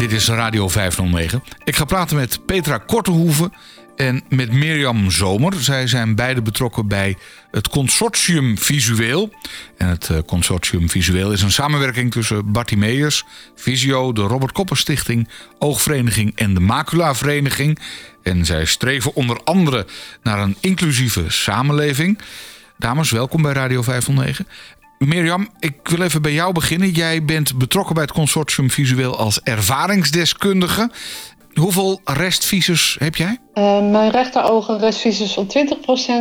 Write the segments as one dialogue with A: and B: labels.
A: Dit is Radio 509. Ik ga praten met Petra Kortehoeven en met Mirjam Zomer. Zij zijn beide betrokken bij het Consortium Visueel. En het eh, Consortium Visueel is een samenwerking tussen Bartimeus, Visio, de Robert Kopper Stichting, Oogvereniging en de Macula Vereniging. En zij streven onder andere naar een inclusieve samenleving. Dames, welkom bij Radio 509. Mirjam, ik wil even bij jou beginnen. Jij bent betrokken bij het consortium Visueel als ervaringsdeskundige. Hoeveel restvisus heb jij?
B: Uh, mijn rechteroog een restvisus van 20%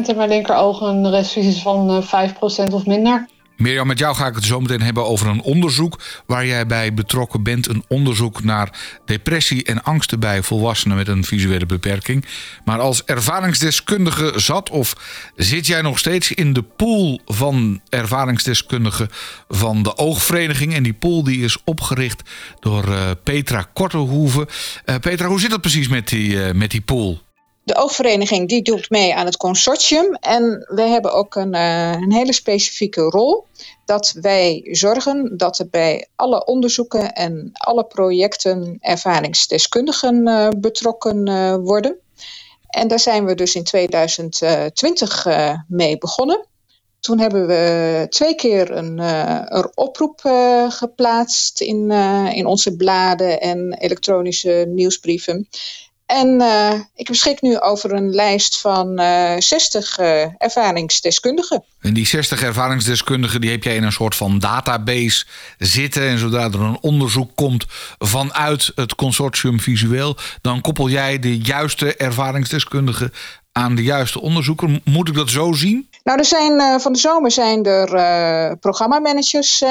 B: en mijn linkeroog een restvisus van 5% eh, of minder.
A: Mirjam, met jou ga ik het zo meteen hebben over een onderzoek waar jij bij betrokken bent. Een onderzoek naar depressie en angsten bij volwassenen met een visuele beperking. Maar als ervaringsdeskundige zat of zit jij nog steeds in de pool van ervaringsdeskundigen van de Oogvereniging? En die pool die is opgericht door uh, Petra Kortehoeven. Uh, Petra, hoe zit het precies met die, uh, met die pool?
C: De oogvereniging die doet mee aan het consortium. En wij hebben ook een, uh, een hele specifieke rol. Dat wij zorgen dat er bij alle onderzoeken en alle projecten ervaringsdeskundigen uh, betrokken uh, worden. En daar zijn we dus in 2020 mee begonnen. Toen hebben we twee keer een, een oproep geplaatst in, in onze bladen en elektronische nieuwsbrieven. En uh, ik beschik nu over een lijst van uh, 60 uh, ervaringsdeskundigen.
A: En die 60 ervaringsdeskundigen die heb jij in een soort van database zitten. En zodra er een onderzoek komt vanuit het consortium visueel, dan koppel jij de juiste ervaringsdeskundigen aan de juiste onderzoeker. Moet ik dat zo zien?
C: Nou, er zijn, van de zomer zijn er programmamanagers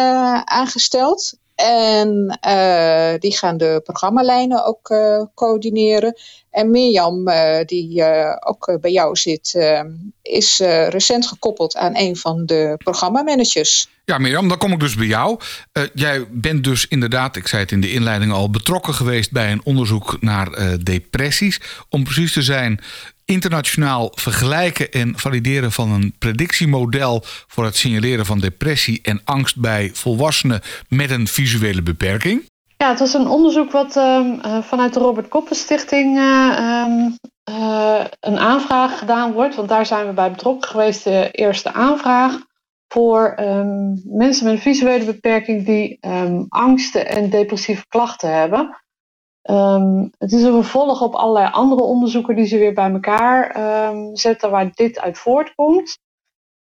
C: aangesteld. En uh, die gaan de programmalijnen ook uh, coördineren. En Mirjam, uh, die ook bij jou zit, is recent gekoppeld aan een van de programmamanagers.
A: Ja, Mirjam, dan kom ik dus bij jou. jij bent dus inderdaad, ik zei het in de inleiding al, betrokken geweest bij een onderzoek naar depressies. Om precies te zijn, internationaal vergelijken en valideren van een predictiemodel voor het signaleren van depressie en angst bij volwassenen met een visuele beperking?
B: Ja, het was een onderzoek wat uh, vanuit de Robert Koppen Stichting uh, uh, een aanvraag gedaan wordt. Want daar zijn we bij betrokken geweest, de eerste aanvraag. Voor um, mensen met een visuele beperking die angsten en depressieve klachten hebben. Um, het is een vervolg op allerlei andere onderzoeken die ze weer bij elkaar um, zetten waar dit uit voortkomt.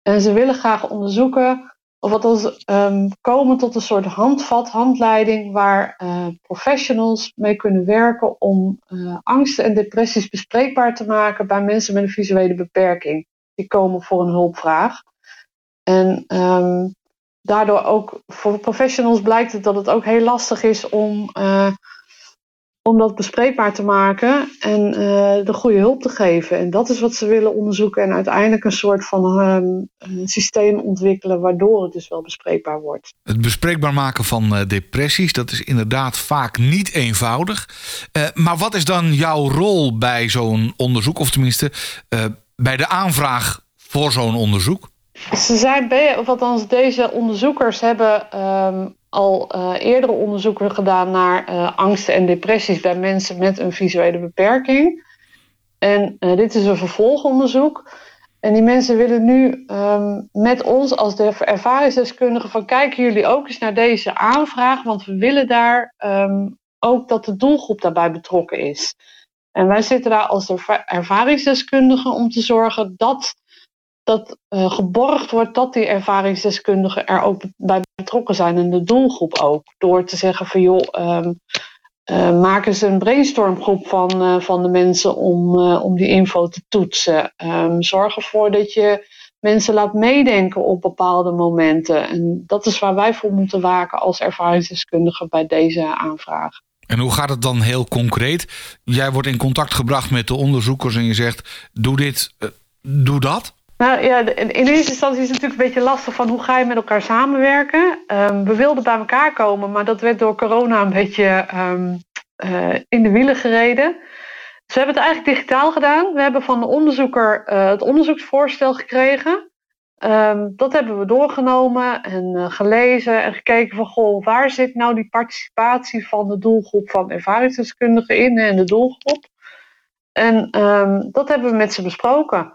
B: En ze willen graag onderzoeken of wat als um, komen tot een soort handvat, handleiding waar uh, professionals mee kunnen werken om uh, angsten en depressies bespreekbaar te maken bij mensen met een visuele beperking. Die komen voor een hulpvraag. En daardoor ook voor professionals blijkt het dat het ook heel lastig is om uh, om dat bespreekbaar te maken en uh, de goede hulp te geven. En dat is wat ze willen onderzoeken en uiteindelijk een soort van um, een systeem ontwikkelen waardoor het dus wel bespreekbaar wordt.
A: Het bespreekbaar maken van uh, depressies, dat is inderdaad vaak niet eenvoudig. Uh, maar wat is dan jouw rol bij zo'n onderzoek, of tenminste bij de aanvraag voor zo'n onderzoek?
B: Ze zijn, of althans deze onderzoekers hebben um, al uh, eerdere onderzoeken gedaan naar uh, angsten en depressies bij mensen met een visuele beperking. En uh, dit is een vervolgonderzoek. En die mensen willen nu um, met ons als de ervaringsdeskundigen van kijken jullie ook eens naar deze aanvraag, want we willen daar um, ook dat de doelgroep daarbij betrokken is. En wij zitten daar als de ervaringsdeskundigen om te zorgen dat dat uh, geborgd wordt dat die ervaringsdeskundigen er ook bij betrokken zijn en de doelgroep ook. Door te zeggen van joh, um, uh, maak eens een brainstormgroep van, uh, van de mensen om, om die info te toetsen. Um, zorg ervoor dat je mensen laat meedenken op bepaalde momenten. En dat is waar wij voor moeten waken als ervaringsdeskundigen bij deze aanvraag.
A: En hoe gaat het dan heel concreet? Jij wordt in contact gebracht met de onderzoekers en je zegt: doe dit, doe dat.
B: Nou ja, in eerste instantie is het natuurlijk een beetje lastig van hoe ga je met elkaar samenwerken. Um, we wilden bij elkaar komen, maar dat werd door corona een beetje um, uh, in de wielen gereden. Dus we hebben het eigenlijk digitaal gedaan. We hebben van de onderzoeker uh, het onderzoeksvoorstel gekregen. Ehm, dat hebben we doorgenomen en gelezen en gekeken van goh, waar zit nou die participatie van de doelgroep van ervaringsdeskundigen in en de doelgroep. En ehm, dat hebben we met ze besproken.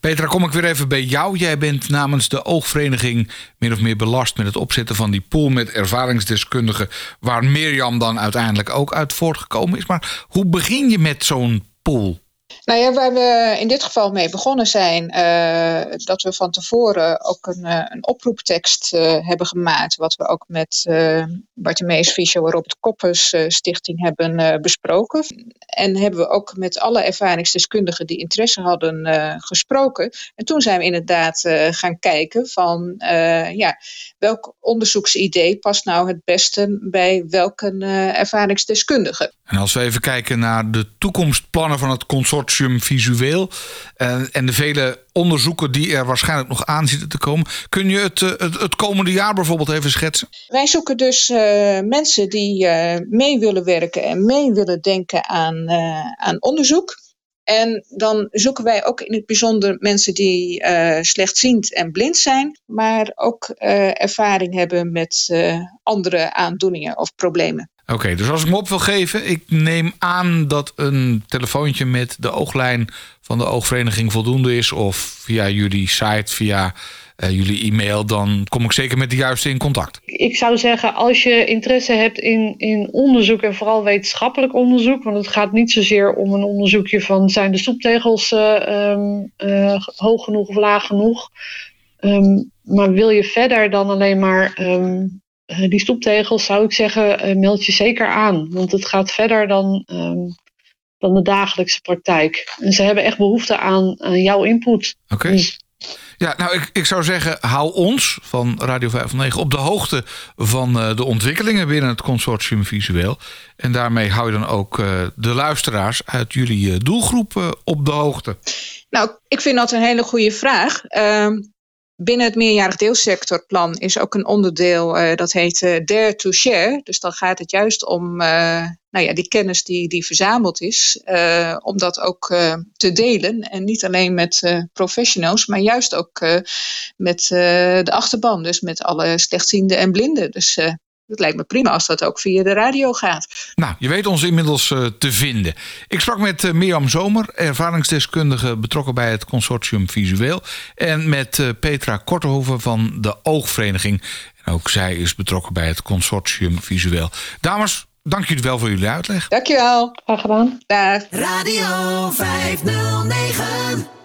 A: Petra, kom ik weer even bij jou. Jij bent namens de oogvereniging min of meer belast met het opzetten van die pool met ervaringsdeskundigen, waar Mirjam dan uiteindelijk ook uit voortgekomen is. Maar hoe begin je met zo'n pool?
C: Nou ja, waar we in dit geval mee begonnen zijn, uh, dat we van tevoren ook een, een oproeptekst uh, hebben gemaakt, wat we ook met uh, Bartimeus Fischer Robert Koppers Stichting hebben besproken. En hebben we ook met alle ervaringsdeskundigen die interesse hadden gesproken. En toen zijn we inderdaad gaan kijken van, ja, welk onderzoeksidee past nou het beste bij welke ervaringsdeskundige.
A: En als we even kijken naar de toekomstplannen van het consortium visueel uh, en de vele onderzoeken die er waarschijnlijk nog aan zitten te komen, kun je het, uh, het, het, komende jaar bijvoorbeeld even schetsen?
C: Wij zoeken dus uh, mensen die mee willen werken en mee willen denken aan, aan onderzoek. En dan zoeken wij ook in het bijzonder mensen die uh, slechtziend en blind zijn, maar ook ervaring hebben met andere aandoeningen of problemen.
A: Oké, dus als ik me op wil geven, ik neem aan dat een telefoontje met de ooglijn van de oogvereniging voldoende is, of via jullie site, via uh, jullie e-mail, dan kom ik zeker met de juiste in contact.
B: Ik zou zeggen, als je interesse hebt in, in onderzoek en vooral wetenschappelijk onderzoek, want het gaat niet zozeer om een onderzoekje van zijn de stoeptegels uh, um, uh, hoog genoeg of laag genoeg. Um, maar wil je verder dan alleen maar um, die stoeptegels, zou ik zeggen, meld je zeker aan. Want het gaat verder dan, dan de dagelijkse praktijk. En ze hebben echt behoefte aan, aan jouw input.
A: Oké. Okay. Dus ja, nou, ik, ik zou zeggen, hou ons van Radio 509 op de hoogte van uh, de ontwikkelingen binnen het consortium Visueel. En daarmee hou je dan ook uh, de luisteraars uit jullie uh, doelgroep op de hoogte.
C: Nou, ik vind dat een hele goede vraag. Binnen het meerjarig deelsectorplan is ook een onderdeel uh, dat heet uh, Dare to Share. Dus dan gaat het juist om uh, nou ja, die kennis die, die verzameld is, om dat ook te delen. En niet alleen met professionals, maar juist ook met de achterban. Dus met alle slechtzienden en blinden. Dus het lijkt me prima als dat ook via de radio gaat.
A: Nou, je weet ons inmiddels uh, te vinden. Ik sprak met uh, Mirjam Zomer, ervaringsdeskundige betrokken bij het consortium Visueel. En met uh, Petra Kortehoven van de Oogvereniging. En ook zij is betrokken bij het consortium Visueel. Dames, dank jullie wel voor jullie uitleg.
C: Dankjewel.
B: Graag gedaan.
C: Dag.
D: Radio 509.